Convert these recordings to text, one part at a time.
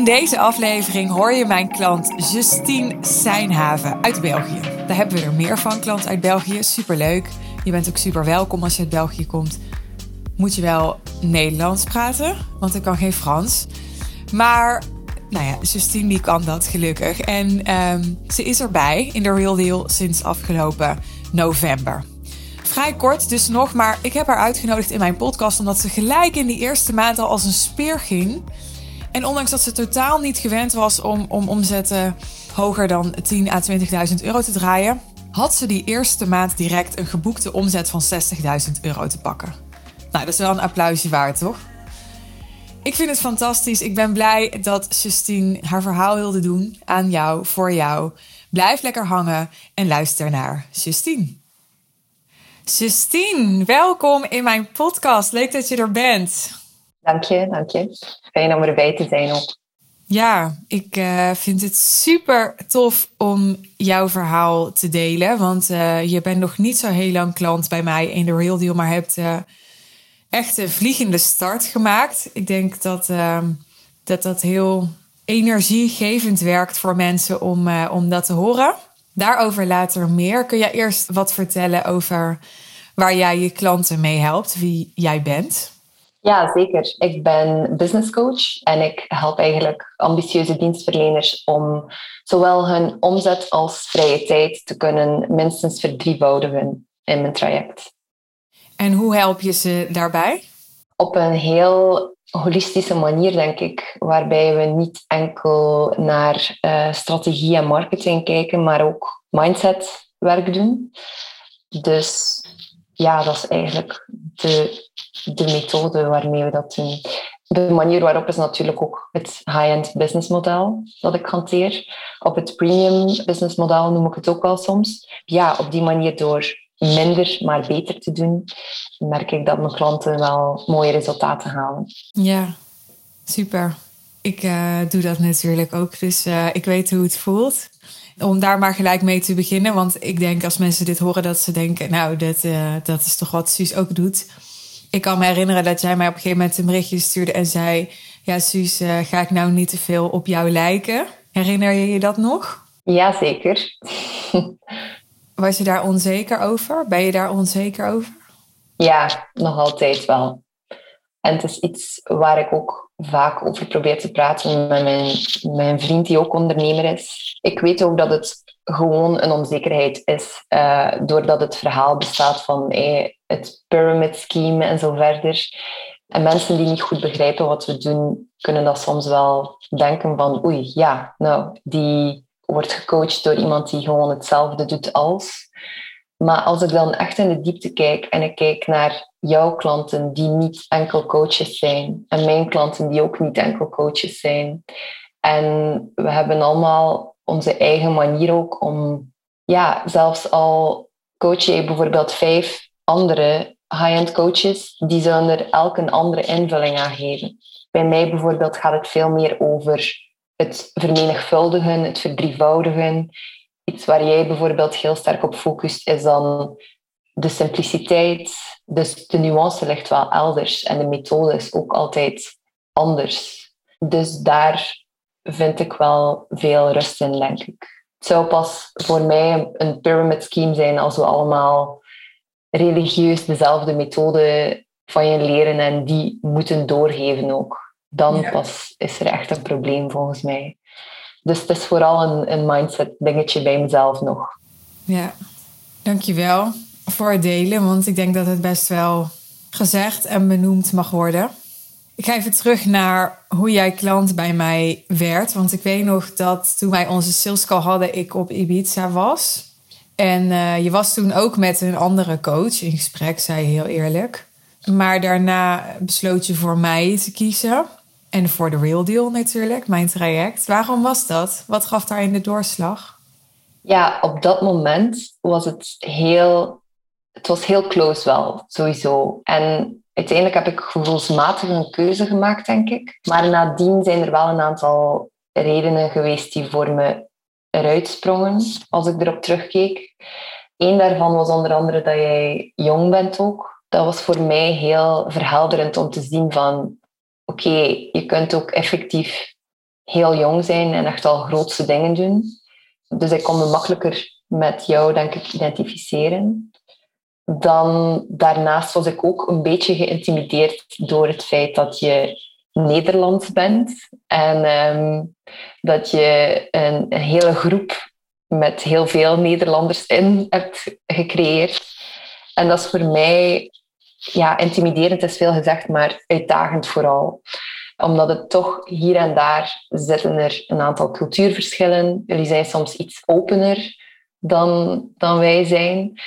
In deze aflevering hoor je mijn klant Justine Seinhaven uit België. Daar hebben we er meer van, klant uit België. Superleuk. Je bent ook super welkom als je uit België komt. Moet je wel Nederlands praten, want ik kan geen Frans. Maar nou ja, Justine die kan dat gelukkig. En ehm, ze is erbij in de Real Deal sinds afgelopen november. Vrij kort dus nog, maar ik heb haar uitgenodigd in mijn podcast omdat ze gelijk in die eerste maand al als een speer ging. En ondanks dat ze totaal niet gewend was om, om omzetten hoger dan 10 à 20.000 euro te draaien, had ze die eerste maand direct een geboekte omzet van 60.000 euro te pakken. Nou, dat is wel een applausje waard, toch? Ik vind het fantastisch. Ik ben blij dat Justine haar verhaal wilde doen aan jou, voor jou. Blijf lekker hangen en luister naar Justine. Justine, welkom in mijn podcast. Leuk dat je er bent. Dank je, dank je. Fijn om erbij te zijn ook. Ja, ik uh, vind het super tof om jouw verhaal te delen. Want uh, je bent nog niet zo heel lang klant bij mij in de Real Deal, maar hebt uh, echt een vliegende start gemaakt. Ik denk dat ehm, dat, dat heel energiegevend werkt voor mensen om, om dat te horen. Daarover later meer. Kun jij eerst wat vertellen over waar jij je klanten mee helpt, wie jij bent? Ja, zeker. Ik ben business coach en ik help eigenlijk ambitieuze dienstverleners om zowel hun omzet als vrije tijd te kunnen minstens verdrievoudigen in mijn traject. En hoe help je ze daarbij? Op een heel holistische manier, denk ik, waarbij we niet enkel naar uh, strategie en marketing kijken, maar ook mindsetwerk doen. Dus ja, dat is eigenlijk de, de methode waarmee we dat doen. De manier waarop is natuurlijk ook het high-end business model dat ik hanteer. Op het premium business model noem ik het ook wel soms. Ja, op die manier door minder, maar beter te doen, merk ik dat mijn klanten wel mooie resultaten halen. Ja, super. Ik uh, doe dat natuurlijk ook, dus uh, ik weet hoe het voelt. Om daar maar gelijk mee te beginnen, want ik denk als mensen dit horen dat ze denken, nou, dat, uh, dat is toch wat Suus ook doet. Ik kan me herinneren dat jij mij op een gegeven moment een berichtje stuurde en zei, ja Suus, ga ik nou niet te veel op jou lijken? Herinner je je dat nog? Ja, zeker. Was je daar onzeker over? Ben je daar onzeker over? Ja, nog altijd wel. En het is iets waar ik ook vaak over probeer te praten met mijn, mijn vriend die ook ondernemer is. Ik weet ook dat het gewoon een onzekerheid is, uh, doordat het verhaal bestaat van het pyramid scheme en zo verder. En mensen die niet goed begrijpen wat we doen, kunnen dat soms wel denken van oei, ja, nou, die wordt gecoacht door iemand die gewoon hetzelfde doet als. Maar als ik dan echt in de diepte kijk en ik kijk naar jouw klanten die niet enkel coaches zijn en mijn klanten die ook niet enkel coaches zijn. En we hebben allemaal onze eigen manier ook om, ja, zelfs al coach je bijvoorbeeld vijf andere high-end coaches, die zullen er elk een andere invulling aan geven. Bij mij bijvoorbeeld gaat het veel meer over het vermenigvuldigen, het verdrievoudigen. Iets waar jij bijvoorbeeld heel sterk op focust, is dan de simpliciteit. Dus de nuance ligt wel elders en de methode is ook altijd anders. Dus daar vind ik wel veel rust in, denk ik. Het zou pas voor mij een pyramid scheme zijn als we allemaal religieus dezelfde methode van je leren en die moeten doorgeven ook dan pas is er echt een probleem volgens mij. Dus het is vooral een, een mindset dingetje bij mezelf nog. Ja, dankjewel voor het delen, want ik denk dat het best wel gezegd en benoemd mag worden. Ik ga even terug naar hoe jij klant bij mij werd. Want ik weet nog dat toen wij onze sales call hadden, ik op Ibiza was. En uh, je was toen ook met een andere coach in gesprek, zei je heel eerlijk. Maar daarna besloot je voor mij te kiezen. En voor de Real Deal natuurlijk, mijn traject. Waarom was dat? Wat gaf daarin de doorslag? Ja, op dat moment was het heel... Het was heel close wel, sowieso. En uiteindelijk heb ik gevoelsmatig een keuze gemaakt, denk ik. Maar nadien zijn er wel een aantal redenen geweest die voor me eruit sprongen, als ik erop terugkeek. Eén daarvan was onder andere dat jij jong bent ook. Dat was voor mij heel verhelderend om te zien van oké, je kunt ook effectief heel jong zijn en echt al grootste dingen doen. Dus ik kon me makkelijker met jou, denk ik, identificeren. Dan daarnaast was ik ook een beetje geïntimideerd door het feit dat je Nederlands bent en ehm, dat je een, een, hele groep met heel veel Nederlanders in hebt gecreëerd. En dat is voor mij, ja, intimiderend is veel gezegd, maar uitdagend vooral omdat het toch hier en daar zitten er een aantal cultuurverschillen. Jullie zijn soms iets opener dan, dan wij zijn.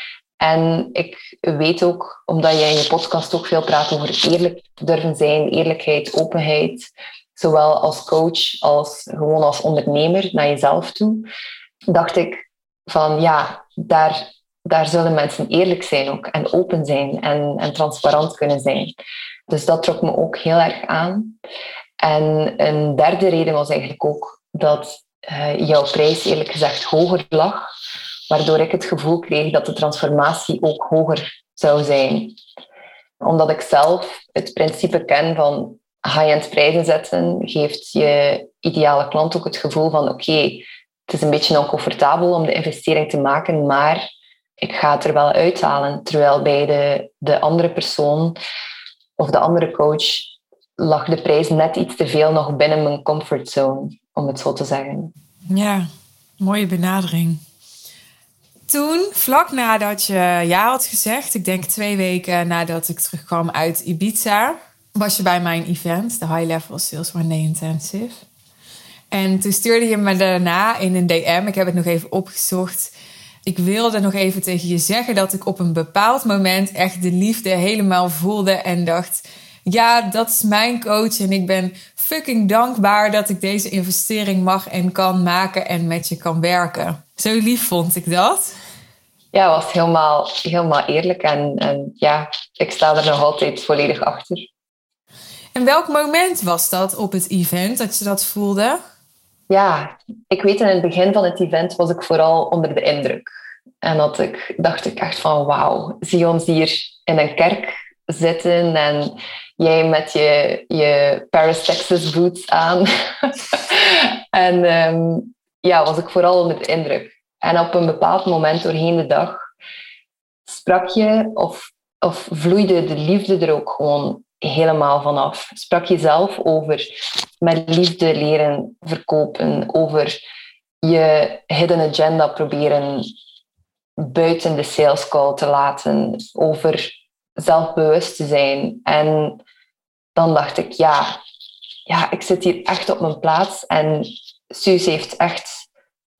En ik weet ook, omdat jij in je podcast ook veel praat over eerlijk durven zijn, eerlijkheid, openheid, zowel als coach als gewoon als ondernemer naar jezelf toe, dacht ik van ja, daar, daar zullen mensen eerlijk zijn ook en open zijn en, en transparant kunnen zijn. Dus dat trok me ook heel erg aan. En een derde reden was eigenlijk ook dat uh, jouw prijs eerlijk gezegd hoger lag, waardoor ik het gevoel kreeg dat de transformatie ook hoger zou zijn. Omdat ik zelf het principe ken van high-end prijzen zetten, geeft je ideale klant ook het gevoel van oké, het is een beetje oncomfortabel om de investering te maken, maar ik ga het er wel uithalen. Terwijl bij de, de andere persoon of de andere coach lag de prijs net iets te veel nog binnen mijn comfortzone, om het zo te zeggen. Ja, mooie benadering. Toen, vlak nadat je ja had gezegd, ik denk twee weken nadat ik terugkwam uit Ibiza, was je bij mijn event, de High Level Sales One Intensive. En toen stuurde je me daarna in een DM, ik heb het nog even opgezocht. Ik wilde nog even tegen je zeggen dat ik op een bepaald moment echt de liefde helemaal voelde en dacht: ja, dat is mijn coach en ik ben fucking dankbaar dat ik deze investering mag en kan maken en met je kan werken. Zo lief vond ik dat. Ja, was helemaal, helemaal eerlijk en, en ja, ik sta er nog altijd volledig achter. En welk moment was dat op het event dat je dat voelde? Ja, ik weet in het begin van het event was ik vooral onder de indruk. En dat ik, dacht ik echt van wauw, zie ons hier in een kerk zitten en jij met je, je Paris, Texas boots aan. en ehm, ja, was ik vooral onder de indruk. En op een bepaald moment doorheen de dag sprak je of, of vloeide de liefde er ook gewoon helemaal vanaf. Sprak je zelf over met liefde leren verkopen, over je hidden agenda proberen buiten de sales call te laten, over zelfbewust te zijn. En dan dacht ik, ja, ja, ik zit hier echt op mijn plaats. En Suus heeft echt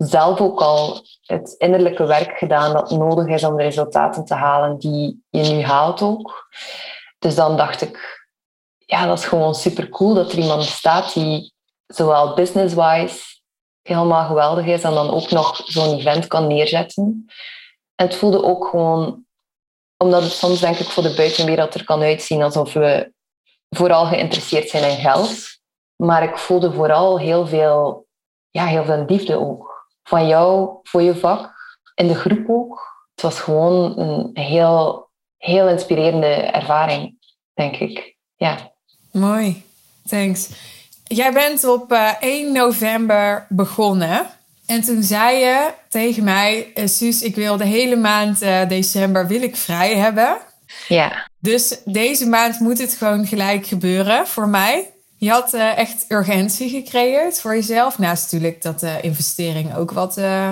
zelf ook al het innerlijke werk gedaan dat nodig is om de resultaten te halen die je nu haalt ook. Dus dan dacht ik, ja, dat is gewoon super cool dat er iemand bestaat die zowel business-wise helemaal geweldig is en dan ook nog zo'n event kan neerzetten. En het voelde ook gewoon, omdat het soms denk ik voor de buitenwereld er kan uitzien alsof we vooral geïnteresseerd zijn in geld. Maar ik voelde vooral heel veel, ja, heel veel liefde ook. Van jou voor je vak, in de groep ook. Het was gewoon een heel, heel inspirerende ervaring, denk ik. Ja. Mooi, thanks. Jij bent op 1 eh, november begonnen. En toen zei je tegen mij, uh, Suus, ik wil de hele maand uh, december wil ik vrij hebben. Ja. Dus deze maand moet het gewoon gelijk gebeuren voor mij. Je had uh, echt urgentie gecreëerd voor jezelf. Naast natuurlijk dat de investering ook wat, uh,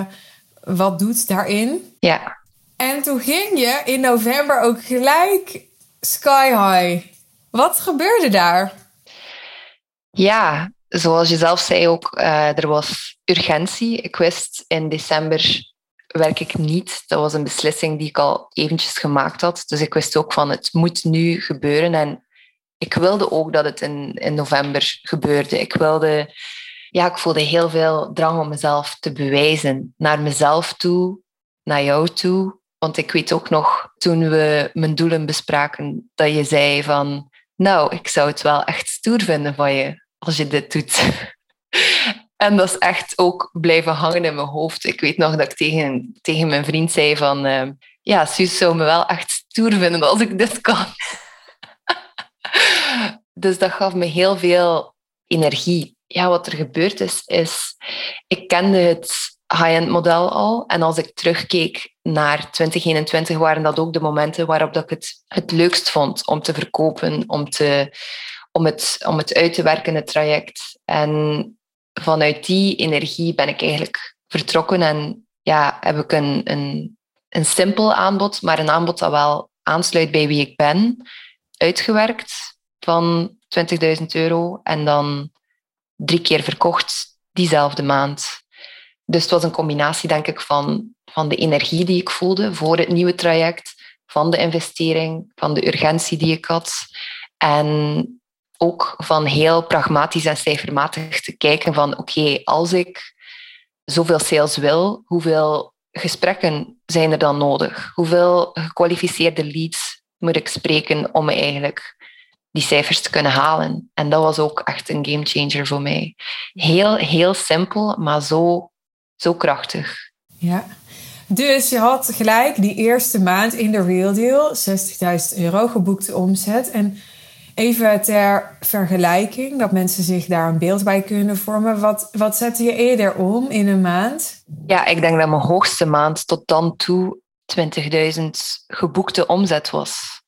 wat doet daarin. Ja. En toen ging je in november ook gelijk sky high. Wat gebeurde daar? Ja, zoals je zelf zei ook, uh, er was urgentie. Ik wist in december werk ik niet. Dat was een beslissing die ik al eventjes gemaakt had. Dus ik wist ook van het moet nu gebeuren. En ik wilde ook dat het in, in november gebeurde. Ik wilde, ja, ik voelde heel veel drang om mezelf te bewijzen. Naar mezelf toe, naar jou toe. Want ik weet ook nog, toen we mijn doelen bespraken, dat je zei van, nou, ik zou het wel echt stoer vinden van je als je dit doet. En dat is echt ook blijven hangen in mijn hoofd. Ik weet nog dat ik tegen, tegen mijn vriend zei van... Uh, ja, Suus zou me wel echt stoer vinden als ik dit kan. Dus dat gaf me heel veel energie. ja, wat er gebeurd is, is ik kende het high-end model al. En als ik terugkeek naar 2021, waren dat ook de momenten waarop ik het het leukst vond om te verkopen, om, te, om, het, om het uit te werken, het traject. En vanuit die energie ben ik eigenlijk vertrokken en ja, heb ik een, een, een simpel aanbod, maar een aanbod dat wel aansluit bij wie ik ben, uitgewerkt van 20.000 euro en dan drie keer verkocht diezelfde maand. Dus het was een combinatie, denk ik, van, van de energie die ik voelde voor het nieuwe traject, van de investering, van de urgentie die ik had. En ook van heel pragmatisch en cijfermatig te kijken van oké, als ik zoveel sales wil, hoeveel gesprekken zijn er dan nodig? Hoeveel gekwalificeerde leads moet ik spreken om me eigenlijk die cijfers te kunnen halen? En dat was ook echt een game changer voor mij. Heel, heel simpel, maar zo, zo krachtig. Ja. Dus je had gelijk die eerste maand in de Real Deal 60.000 euro geboekte omzet. En Even ter vergelijking, dat mensen zich daar een beeld bij kunnen vormen. Wat, wat zette je eerder om in een maand? Ja, ik denk dat mijn hoogste maand tot dan toe 20.000 geboekte omzet was.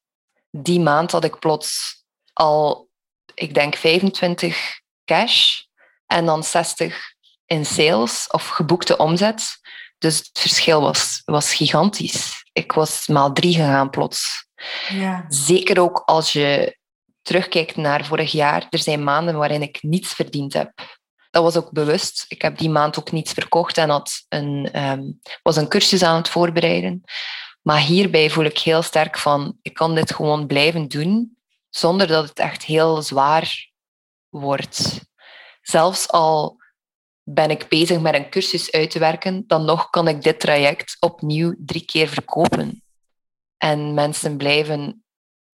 Die maand had ik plots al, ik denk 25 cash en dan 60 in sales of geboekte omzet. Dus het verschil was, was gigantisch. Ik was maal drie gegaan plots. Ja. Zeker ook als je terugkijkt naar vorig jaar, er zijn maanden waarin ik niets verdiend heb. Dat was ook bewust. Ik heb die maand ook niets verkocht en had een, um, was een cursus aan het voorbereiden. Maar hierbij voel ik heel sterk van, ik kan dit gewoon blijven doen, zonder dat het echt heel zwaar wordt. Zelfs al ben ik bezig met een cursus uit te werken, dan nog kan ik dit traject opnieuw drie keer verkopen. En mensen blijven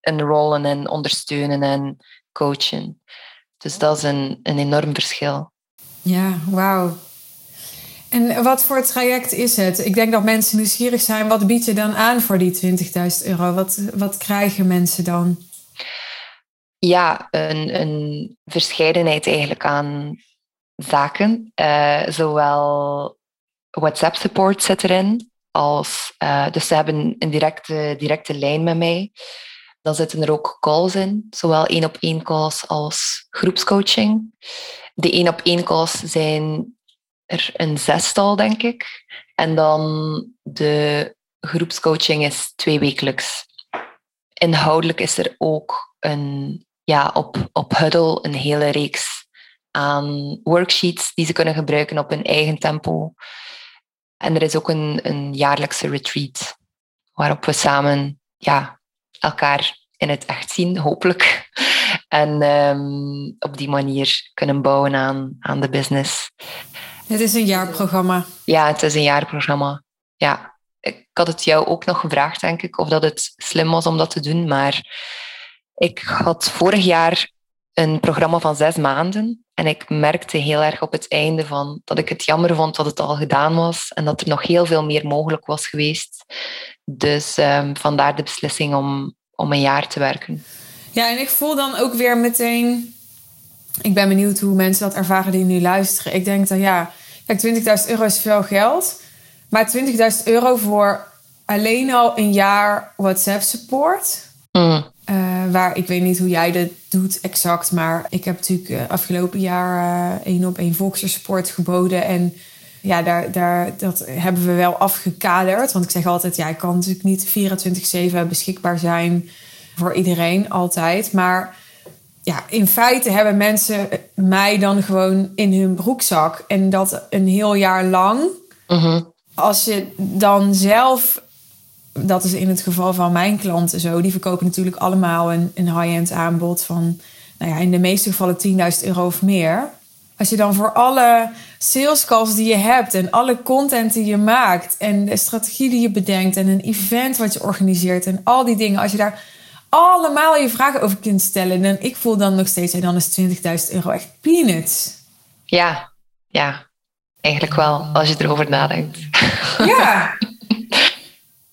enrollen en ondersteunen en coachen. Dus dat is een, een enorm verschil. Ja, wauw. En wat voor traject is het? Ik denk dat mensen nieuwsgierig zijn. Wat bied je dan aan voor die 20.000 euro? Wat, wat krijgen mensen dan? Ja, een, een verscheidenheid eigenlijk aan zaken. Uh, zowel WhatsApp support zit erin, als, uh, dus ze hebben een directe, directe lijn met mij. Dan zitten er ook calls in, zowel één op één calls als groepscoaching. De één op één calls zijn er een zestal, denk ik. En dan de groepscoaching is twee wekelijks. Inhoudelijk is er ook een, ja, op, op Huddle een hele reeks aan worksheets die ze kunnen gebruiken op hun eigen tempo. En er is ook een, een jaarlijkse retreat waarop we samen ja, elkaar in het echt zien, hopelijk. En um, op die manier kunnen bouwen aan, aan de business. Het is een jaarprogramma. Ja, het is een jaarprogramma. Ja, ik had het jou ook nog gevraagd, denk ik, of dat het slim was om dat te doen. Maar ik had vorig jaar een programma van zes maanden. En ik merkte heel erg op het einde van dat ik het jammer vond dat het al gedaan was en dat er nog heel veel meer mogelijk was geweest. Dus um, vandaar de beslissing om, om een jaar te werken. Ja, en ik voel dan ook weer meteen. Ik ben benieuwd hoe mensen dat ervaren die nu luisteren. Ik denk dan ja, kijk, 20.000 euro is veel geld. Maar 20.000 euro voor alleen al een jaar WhatsApp support. Mm. Waar ik weet niet hoe jij dat doet exact. Maar ik heb natuurlijk uh, afgelopen jaar uh, één op één Volkser support geboden. En ja, daar, daar, dat hebben we wel afgekaderd. Want ik zeg altijd, ja, ik kan natuurlijk niet 24-7 beschikbaar zijn voor iedereen altijd. Maar ja, in feite hebben mensen mij dan gewoon in hun broekzak. En dat een heel jaar lang. Mhm. Als je dan zelf, dat is in het geval van mijn klanten zo, die verkopen natuurlijk allemaal een, een high-end aanbod van, nou ja, in de meeste gevallen 10.000 euro of meer. Als je dan voor alle sales calls die je hebt en alle content die je maakt en de strategie die je bedenkt en een event wat je organiseert en al die dingen, als je daar allemaal je vragen over kunt stellen, dan ik voel dan nog steeds, en dan is 20.000 euro echt peanuts. Ja, ja, eigenlijk wel, als je erover nadenkt. Ja.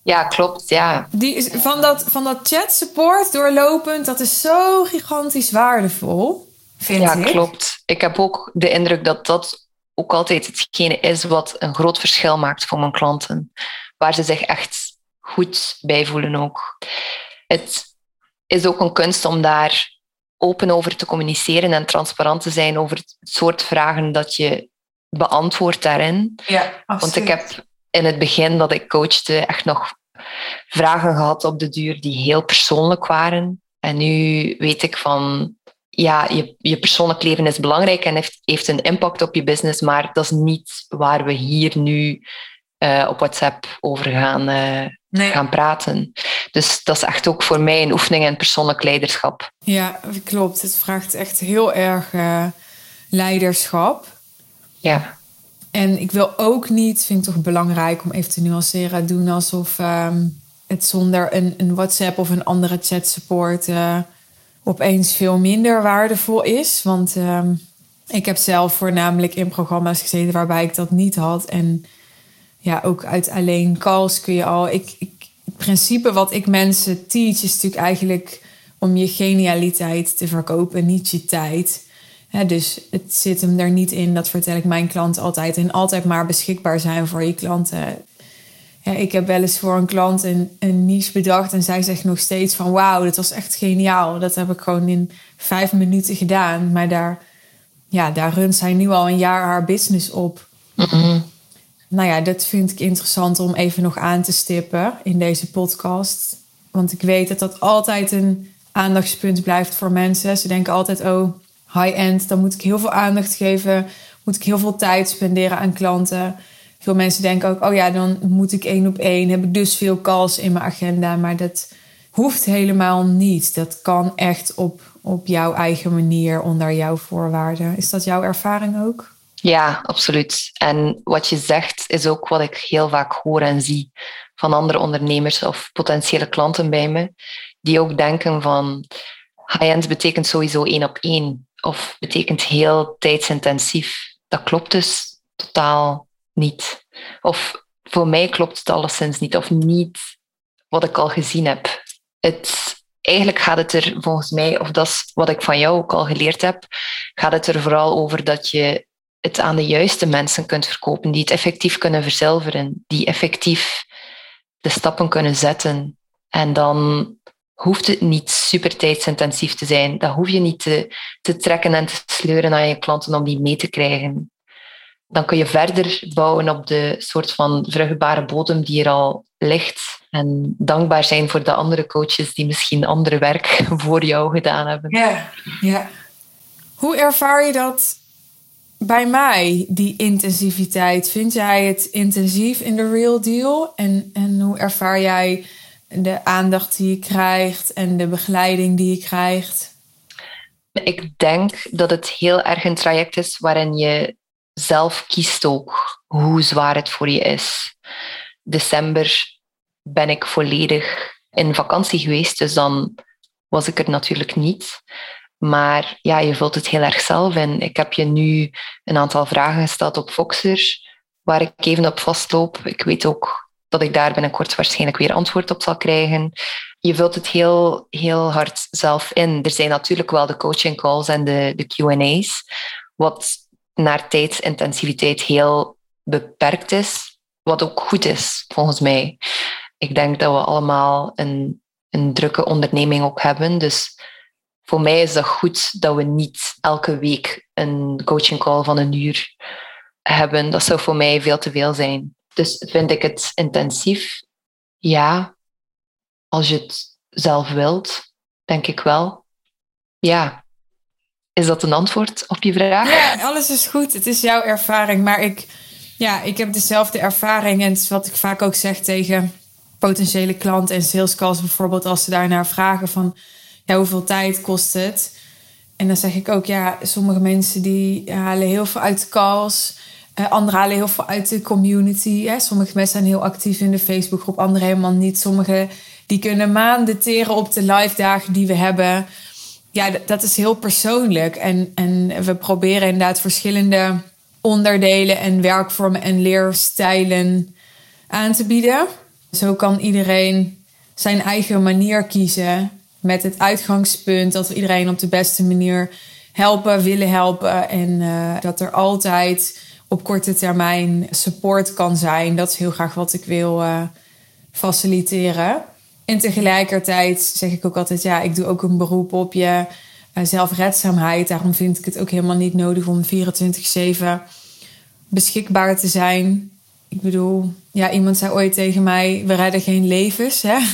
ja, klopt, ja. Die van, dat, van dat chat support doorlopend, dat is zo gigantisch waardevol. vind ja, ik. klopt. Ik heb ook de indruk dat dat ook altijd hetgene is wat een groot verschil maakt voor mijn klanten. Waar ze zich echt goed bij voelen ook. Het is ook een kunst om daar open over te communiceren en transparant te zijn over het soort vragen dat je beantwoordt daarin. Ja, Want ik heb in het begin dat ik coachte echt nog vragen gehad op de duur die heel persoonlijk waren. En nu weet ik van, ja, je, je persoonlijk leven is belangrijk en heeft, heeft een impact op je business, maar dat is niet waar we hier nu uh, op WhatsApp over gaan, uh, nee. gaan praten. Dus dat is echt ook voor mij een oefening in persoonlijk leiderschap. Ja, klopt. Het vraagt echt heel erg uh, leiderschap. Ja. En ik wil ook niet, vind ik toch belangrijk om even te nuanceren, doen alsof um, het zonder een, een, WhatsApp of een andere chat support opeens veel minder waardevol is. Want um, ik heb zelf voornamelijk in programma's gezeten waarbij ik dat niet had. En ja, ook uit alleen calls kun je al. Ik, ik, het principe wat ik mensen teach is natuurlijk eigenlijk om je genialiteit te verkopen, niet je tijd. He, dus het zit hem er niet in, dat vertel ik mijn klanten altijd. En altijd maar beschikbaar zijn voor je klanten. Ja, ik heb wel eens voor een klant een, een niche bedacht en zij zegt nog steeds van wauw, dat was echt geniaal. Dat heb ik gewoon in vijf minuten gedaan. Maar daar, ja, daar runt zij nu al een jaar haar business op. Mm-hmm. Nou ja, dat vind ik interessant om even nog aan te stippen in deze podcast. Want ik weet dat dat altijd een aandachtspunt blijft voor mensen. Ze denken altijd, oh, high-end, dan moet ik heel veel aandacht geven. Moet ik heel veel tijd spenderen aan klanten. Veel mensen denken ook, oh ja, dan moet ik één op één. Heb ik dus veel calls in mijn agenda. Maar dat hoeft helemaal niet. Dat kan echt op, op jouw eigen manier, onder jouw voorwaarden. Is dat jouw ervaring ook? Ja, absoluut. En wat je zegt is ook wat ik heel vaak hoor en zie van andere ondernemers of potentiële klanten bij me, die ook denken van high-end betekent sowieso één op één of betekent heel tijdsintensief. Dat klopt dus totaal niet. Of voor mij klopt het alleszins niet of niet wat ik al gezien heb. Het, eigenlijk gaat het er volgens mij, of dat is wat ik van jou ook al geleerd heb, gaat het er vooral over dat je het aan de juiste mensen kunt verkopen, die het effectief kunnen verzilveren, die effectief de stappen kunnen zetten. En dan hoeft het niet super tijdsintensief te zijn. Dat hoef je niet te, te trekken en te sleuren aan je klanten om die mee te krijgen. Dan kun je verder bouwen op de soort van vruchtbare bodem die er al ligt. En dankbaar zijn voor de andere coaches die misschien andere werk voor jou gedaan hebben. Ja, ja. Hoe ervaar je dat bij mij, die intensiviteit? Vind jij het intensief in de real deal? En, en hoe ervaar jij de aandacht die je krijgt en de begeleiding die je krijgt? Ik denk dat het heel erg een traject is waarin je zelf kiest ook hoe zwaar het voor je is. December ben ik volledig in vakantie geweest, dus dan was ik er natuurlijk niet. Maar ja, je vult het heel erg zelf in. Ik heb je nu een aantal vragen gesteld op Voxer, waar ik even op vastloop. Ik weet ook dat ik daar binnenkort waarschijnlijk weer antwoord op zal krijgen. Je vult het heel, heel hard zelf in. Er zijn natuurlijk wel de coaching calls en de, de QA's, wat naar tijdsintensiviteit heel beperkt is, wat ook goed is volgens mij. Ik denk dat we allemaal een, een drukke onderneming ook hebben. Dus voor mij is dat goed dat we niet elke week een coaching call van een uur hebben. Dat zou voor mij veel te veel zijn. Dus vind ik het intensief? Ja. Als je het zelf wilt, denk ik wel. Ja. Is dat een antwoord op je vraag? Ja, alles is goed. Het is jouw ervaring. Maar ik, ja, ik heb dezelfde ervaring. En het is wat ik vaak ook zeg tegen potentiële klanten en salescalls bijvoorbeeld. Als ze daarnaar vragen van ja, hoeveel tijd kost het? En dan zeg ik ook, ja, sommige mensen die halen heel veel uit de calls. Uh, anderen halen heel veel uit de community. Sommige mensen zijn heel actief in de Facebookgroep, anderen helemaal niet. Sommige die kunnen maanden teren op de live dagen die we hebben. Ja, dat is heel persoonlijk. En, en we proberen inderdaad verschillende onderdelen en werkvormen en leerstijlen aan te bieden. Zo kan iedereen zijn eigen manier kiezen met het uitgangspunt dat we iedereen op de beste manier helpen, willen helpen. En eh, dat er altijd op korte termijn support kan zijn. Dat is heel graag wat ik wil uh, faciliteren. En tegelijkertijd zeg ik ook altijd, ja, ik doe ook een beroep op je uh, zelfredzaamheid. Daarom vind ik het ook helemaal niet nodig om 24-7 beschikbaar te zijn. Ik bedoel, ja, iemand zei ooit tegen mij: we redden geen levens. Hè?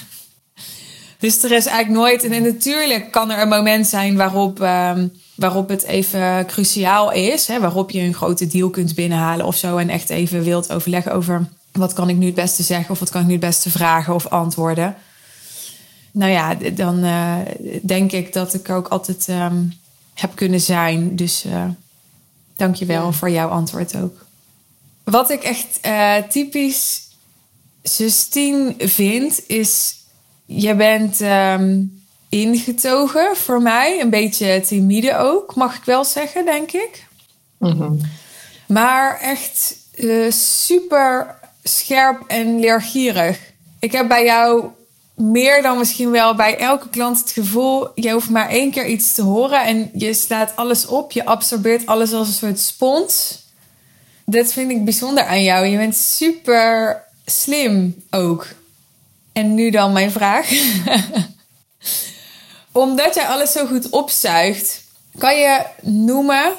Dus er is eigenlijk nooit. En natuurlijk kan er een moment zijn waarop, um, waarop het even cruciaal is. Hè? Waarop je een grote deal kunt binnenhalen of zo. En echt even wilt overleggen over wat kan ik nu het beste zeggen of wat kan ik nu het beste vragen of antwoorden. Nou ja, dan uh, denk ik dat ik ook altijd um, heb kunnen zijn. Dus uh, dank je wel ja. voor jouw antwoord ook. Wat ik echt uh, typisch Justine vind, is je bent um, ingetogen voor mij. Een beetje timide ook, mag ik wel zeggen, denk ik. Mm -hmm. Maar echt uh, super scherp en leergierig. Ik heb bij jou meer dan misschien wel bij elke klant het gevoel... je hoeft maar één keer iets te horen en je slaat alles op. Je absorbeert alles als een soort spons. Dat vind ik bijzonder aan jou. Je bent super slim ook. En nu dan mijn vraag. Omdat jij alles zo goed opzuigt, kan je noemen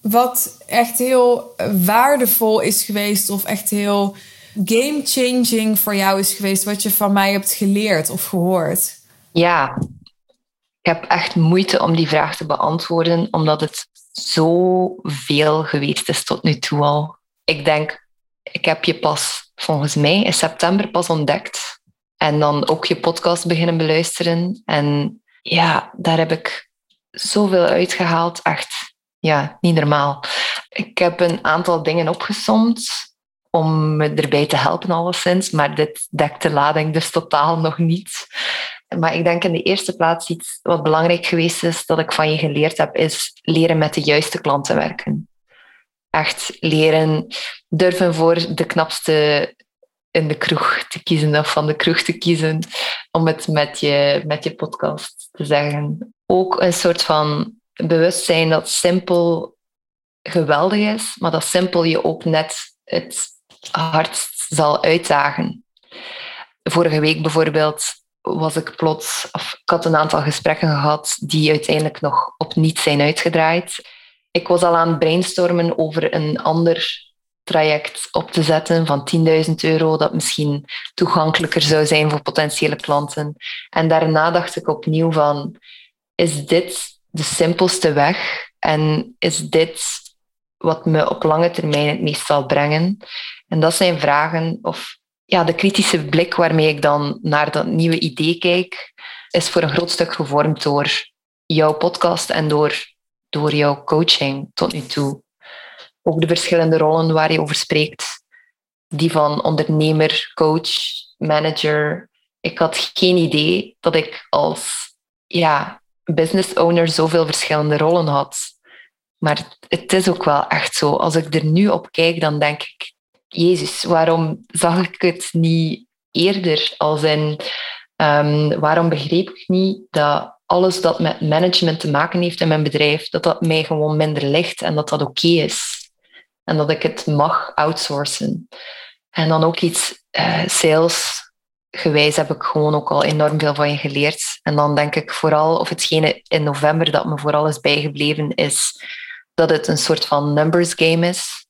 wat echt heel waardevol is geweest of echt heel game changing voor jou is geweest, wat je van mij hebt geleerd of gehoord? Ja, ik heb echt moeite om die vraag te beantwoorden, omdat het zo veel geweest is tot nu toe al. Ik denk, ik heb je pas volgens mij in september pas ontdekt. En dan ook je podcast beginnen beluisteren. En ja, daar heb ik zoveel uitgehaald. Echt, ja, niet normaal. Ik heb een aantal dingen opgesomd om me erbij te helpen, alleszins. Maar dit dekt de lading dus totaal nog niet. Maar ik denk in de eerste plaats iets wat belangrijk geweest is, dat ik van je geleerd heb, is leren met de juiste klanten werken. Echt leren durven voor de knapste in de kroeg te kiezen of van de kroeg te kiezen om het met je, met je podcast te zeggen. Ook een soort van bewustzijn dat simpel geweldig is, maar dat simpel je ook net het hardst zal uitdagen. Vorige week bijvoorbeeld was ik plots, of ik had een aantal gesprekken gehad die uiteindelijk nog op niets zijn uitgedraaid. Ik was al aan het brainstormen over een ander traject op te zetten van 10.000 euro, dat misschien toegankelijker zou zijn voor potentiële klanten. En daarna dacht ik opnieuw van, is dit de simpelste weg? En is dit wat me op lange termijn het meest zal brengen? En dat zijn vragen, of ja, de kritische blik waarmee ik dan naar dat nieuwe idee kijk, is voor een groot stuk gevormd door jouw podcast en door, door jouw coaching tot nu toe ook de verschillende rollen waar je over spreekt. Die van ondernemer, coach, manager. Ik had geen idee dat ik als ja, business owner zoveel verschillende rollen had. Maar het is ook wel echt zo. Als ik er nu op kijk, dan denk ik, Jezus, waarom zag ik het niet eerder? Als in, um, waarom begreep ik niet dat alles dat met management te maken heeft in mijn bedrijf, dat dat mij gewoon minder ligt en dat dat oké is? En dat ik het mag outsourcen. En dan ook iets uh, sales gewijs heb ik gewoon ook al enorm veel van je geleerd. En dan denk ik vooral, of hetgene in november dat me vooral is bijgebleven, is dat het een soort van numbers game is.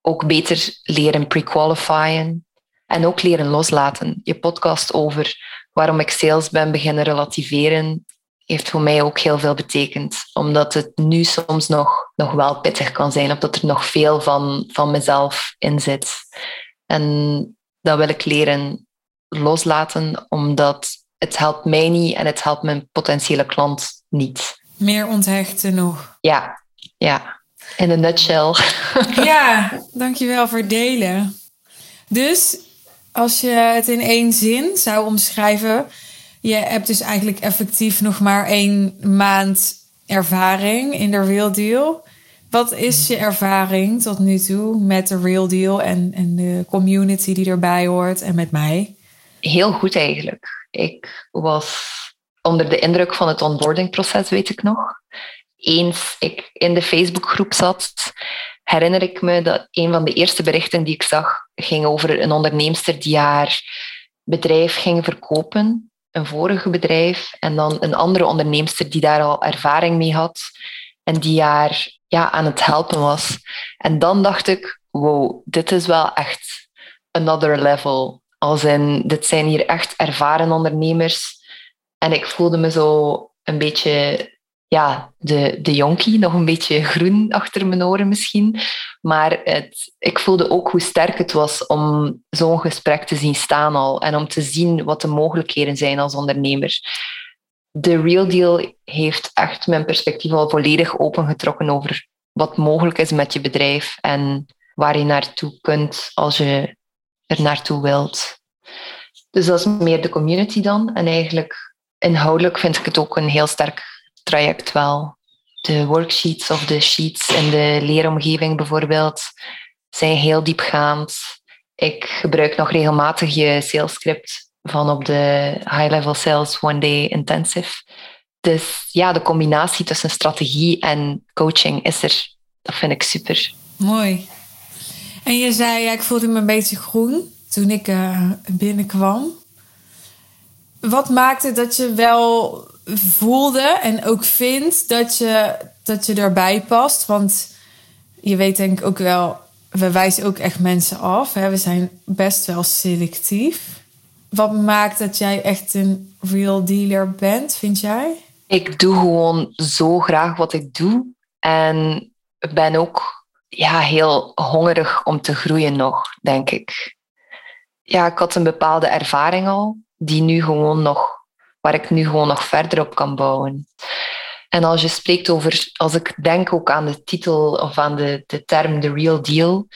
Ook beter leren pre-qualifyen en ook leren loslaten. Je podcast over waarom ik sales ben beginnen relativeren, heeft voor mij ook heel veel betekend. Omdat het nu soms nog, nog wel pittig kan zijn, of dat er nog veel van, van mezelf in zit. En dat wil ik leren loslaten, omdat het helpt mij niet en het helpt mijn potentiële klant niet. Meer onthechten nog. Ja, ja. In een nutshell. Ja, dankjewel voor delen. Dus als je het in één zin zou omschrijven, je hebt dus eigenlijk effectief nog maar één maand ervaring in de Real Deal. Wat is je ervaring tot nu toe met de Real Deal en, en de community die erbij hoort en met mij? Heel goed eigenlijk. Ik was onder de indruk van het onboardingproces, weet ik nog. eens ik in de Facebookgroep zat, herinner ik me dat een van de eerste berichten die ik zag ging over een onderneemster die haar bedrijf ging verkopen, een vorige bedrijf, en dan een andere onderneemster die daar al ervaring mee had en die haar ja, aan het helpen was. En dan dacht ik, wow, dit is wel echt another level. Als in, dit zijn hier echt ervaren ondernemers. En ik voelde me zo een beetje ja, de, de jonkie, nog een beetje groen achter mijn oren misschien. Maar het, ik voelde ook hoe sterk het was om zo'n gesprek te zien staan al en om te zien wat de mogelijkheden zijn als ondernemer. De Real Deal heeft echt mijn perspectief al volledig opengetrokken over wat mogelijk is met je bedrijf en waar je naartoe kunt als je er naartoe wilt. Dus dat is meer de community dan. En eigenlijk inhoudelijk vind ik het ook een heel sterk traject wel. De worksheets of de sheets in de leeromgeving bijvoorbeeld zijn heel diepgaand. Ik gebruik nog regelmatig je salescript van op de High Level Sales One Day Intensive. Dus ja, de combinatie tussen strategie en coaching is er. Dat vind ik super. Mooi. En je zei, ja, ik voelde me een beetje groen toen ik uh, binnenkwam. Wat maakte dat je wel voelde en ook vindt dat je, dat je erbij past? Want je weet denk ik ook wel, we wijzen ook echt mensen af. Hè? We zijn best wel selectief. Wat maakt dat jij echt een real dealer bent, vind jij? Ik doe gewoon zo graag wat ik doe. En ben ook ja, heel hongerig om te groeien nog, denk ik. Ja, ik had een bepaalde ervaring al, die nu gewoon nog, waar ik nu gewoon nog verder op kan bouwen. En als je spreekt over, als ik denk ook aan de titel of aan de, de term The Real Deal,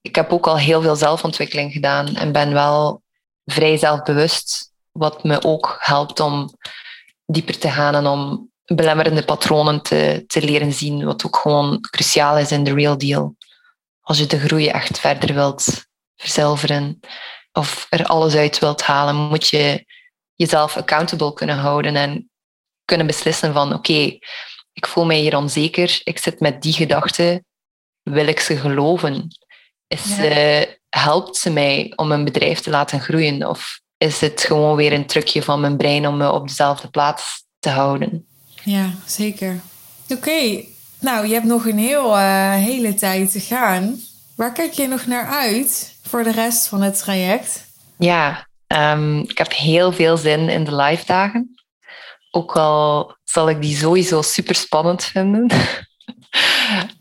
ik heb ook al heel veel zelfontwikkeling gedaan en ben wel vrij zelfbewust, wat me ook helpt om dieper te gaan en om belemmerende patronen te, te leren zien, wat ook gewoon cruciaal is in de real deal. Als je de groei echt verder wilt verzilveren of er alles uit wilt halen, moet je jezelf accountable kunnen houden en kunnen beslissen van oké, ik voel mij hier onzeker, ik zit met die gedachten, wil ik ze geloven? Is, ja. helpt ze mij om een bedrijf te laten groeien of is het gewoon weer een trucje van mijn brein om me op dezelfde plaats te houden? Ja, zeker. Oké, nou, je hebt nog een heel, uh, hele tijd te gaan. Waar kijk je nog naar uit voor de rest van het traject? Ja, um, ik heb heel veel zin in de live dagen. Ook al zal ik die sowieso super spannend vinden.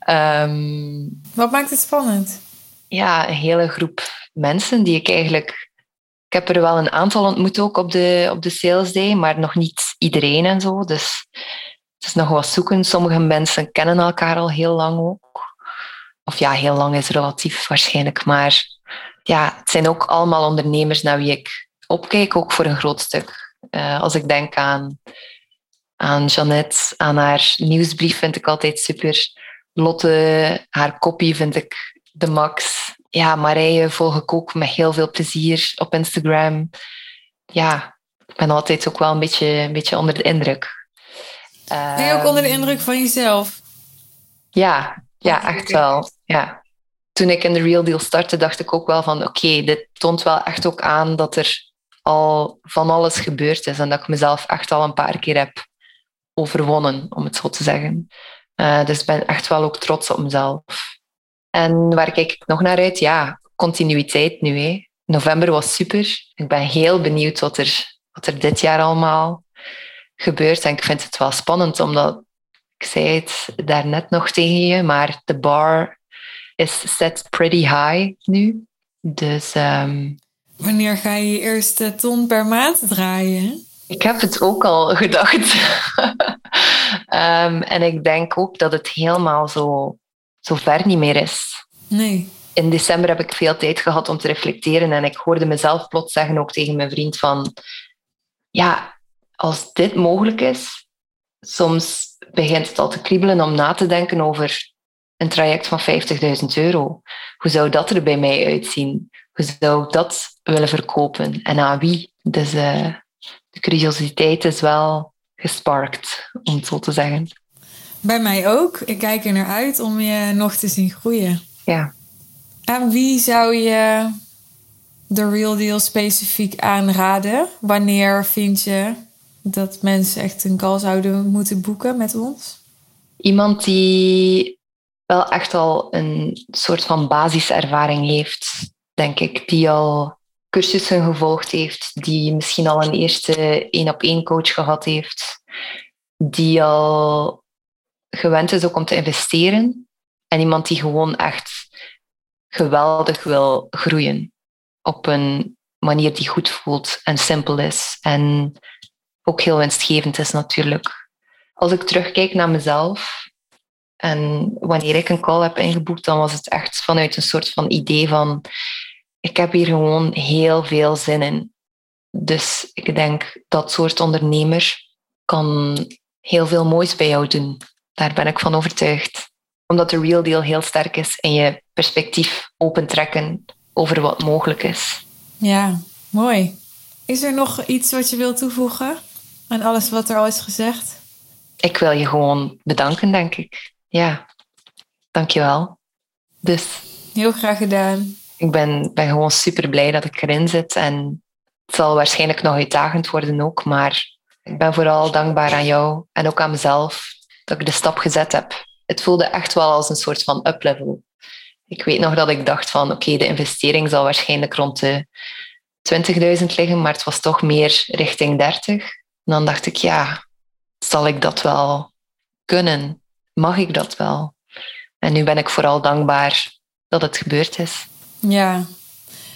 um, Wat maakt het spannend? Ja, een hele groep mensen die ik eigenlijk ik heb er wel een aantal ontmoet ook op de, op de sales day, maar nog niet iedereen en zo. Dus het is nog wat zoeken. Sommige mensen kennen elkaar al heel lang ook. Of ja, heel lang is relatief waarschijnlijk. Maar ja, het zijn ook allemaal ondernemers naar wie ik opkijk, ook voor een groot stuk. Uh, als ik denk aan, aan Jeannette, aan haar nieuwsbrief vind ik altijd super. Lotte, haar kopie vind ik de max ja, Marije volg ik ook met heel veel plezier op Instagram. Ja, ik ben altijd ook wel een beetje, een beetje onder de indruk. Ben je ook onder de indruk van jezelf? Ja, ja echt wel. Ja. Toen ik in de Real Deal startte, dacht ik ook wel van oké, dit toont wel echt ook aan dat er al van alles gebeurd is en dat ik mezelf echt al een paar keer heb overwonnen, om het zo te zeggen. Uh, dus ik ben echt wel ook trots op mezelf. En waar kijk ik nog naar uit? Ja, continuïteit nu. November was super. Ik ben heel benieuwd wat er, wat er dit jaar allemaal gebeurt. En ik vind het wel spannend, omdat ik zei het daarnet nog tegen je, maar de bar is set pretty high nu. Dus... Um, Wanneer ga je je eerste ton per maand draaien? Ik heb het ook al gedacht. um, en ik denk ook dat het helemaal zo zo ver niet meer is. Nee. In december heb ik veel tijd gehad om te reflecteren en ik hoorde mezelf plots zeggen, ook tegen mijn vriend, van ja, als dit mogelijk is, soms begint het al te kriebelen om na te denken over een traject van 50.000 euro. Hoe zou dat er bij mij uitzien? Hoe zou ik dat willen verkopen? En aan wie? Dus uh, de curiositeit is wel gesparkt, om het zo te zeggen. Bij mij ook. Ik kijk er naar uit om je nog te zien groeien. Ja. Aan wie zou je de Real Deal specifiek aanraden? Wanneer vind je dat mensen echt een call zouden moeten boeken met ons? Iemand die wel echt al een soort van basiservaring heeft, denk ik. Die al cursussen gevolgd heeft, die misschien al een eerste één-op-één coach gehad heeft, die al gewend is ook om te investeren. En iemand die gewoon echt geweldig wil groeien op een manier die goed voelt en simpel is en ook heel winstgevend is natuurlijk. Als ik terugkijk naar mezelf en wanneer ik een call heb ingeboekt, dan was het echt vanuit een soort van idee van ik heb hier gewoon heel veel zin in. Dus ik denk dat soort ondernemer kan heel veel moois bij jou doen. Daar ben ik van overtuigd. Omdat de real deal heel sterk is en je perspectief opentrekken over wat mogelijk is. Ja, mooi. Is er nog iets wat je wilt toevoegen aan alles wat er al is gezegd? Ik wil je gewoon bedanken, denk ik. Ja, dankjewel. Dus. Heel graag gedaan. Ik ben, ben gewoon super blij dat ik erin zit. En het zal waarschijnlijk nog uitdagend worden ook. Maar ik ben vooral dankbaar aan jou en ook aan mezelf dat ik de stap gezet heb. Het voelde echt wel als een soort van uplevel. Ik weet nog dat ik dacht van oké, de investering zal waarschijnlijk rond de 20.000 liggen, maar het was toch meer richting 30. En dan dacht ik, ja, zal ik dat wel kunnen? Mag ik dat wel? En nu ben ik vooral dankbaar dat het gebeurd is. Ja,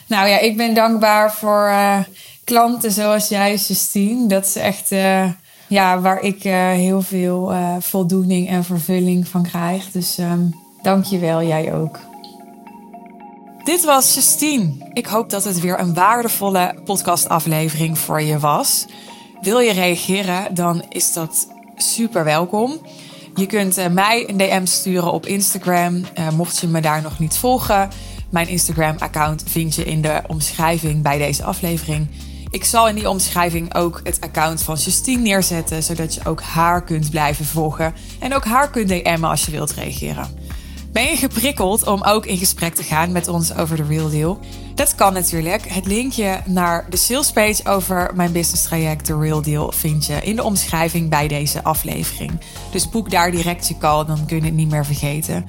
nou ja, ik ben dankbaar voor uh, klanten zoals jij, Justine. Dat is echt uh, ja, waar ik uh, heel veel voldoening en vervulling van krijg. Dus um, dank je wel, jij ook. Dit was Justine. Ik hoop dat het weer een waardevolle podcastaflevering voor je was. Wil je reageren, dan is dat super welkom. Je kunt mij een DM sturen op Instagram, mocht je me daar nog niet volgen. Mijn Instagram-account vind je in de omschrijving bij deze aflevering. Ik zal in die omschrijving ook het account van Justine neerzetten, zodat je ook haar kunt blijven volgen en ook haar kunt DM'en als je wilt reageren. Ben je geprikkeld om ook in gesprek te gaan met ons over de Real Deal? Dat kan natuurlijk. Het linkje naar de salespage over mijn business traject The Real Deal vind je in de omschrijving bij deze aflevering. Dus boek daar direct je call, dan kun je het niet meer vergeten.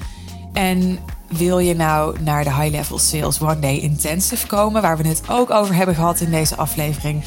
En wil je nou naar de High Level Sales One Day Intensive komen, waar we het ook over hebben gehad in deze aflevering?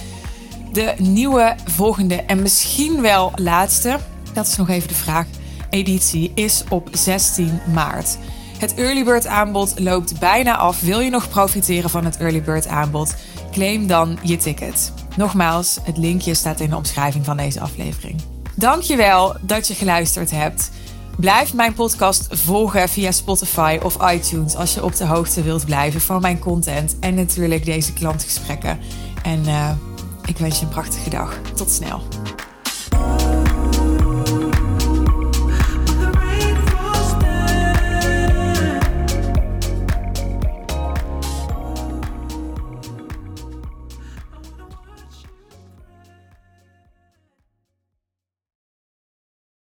De nieuwe, volgende en misschien wel laatste, dat is nog even de vraag, editie is op 16 maart. Het Early Bird aanbod loopt bijna af. Wil je nog profiteren van het Early Bird aanbod? Claim dan je ticket. Nogmaals, het linkje staat in de omschrijving van deze aflevering. Dankjewel dat je geluisterd hebt. Blijf mijn podcast volgen via Spotify of iTunes als je op de hoogte wilt blijven van mijn content en natuurlijk deze klantgesprekken. En uh, ik wens je een prachtige dag. Tot snel.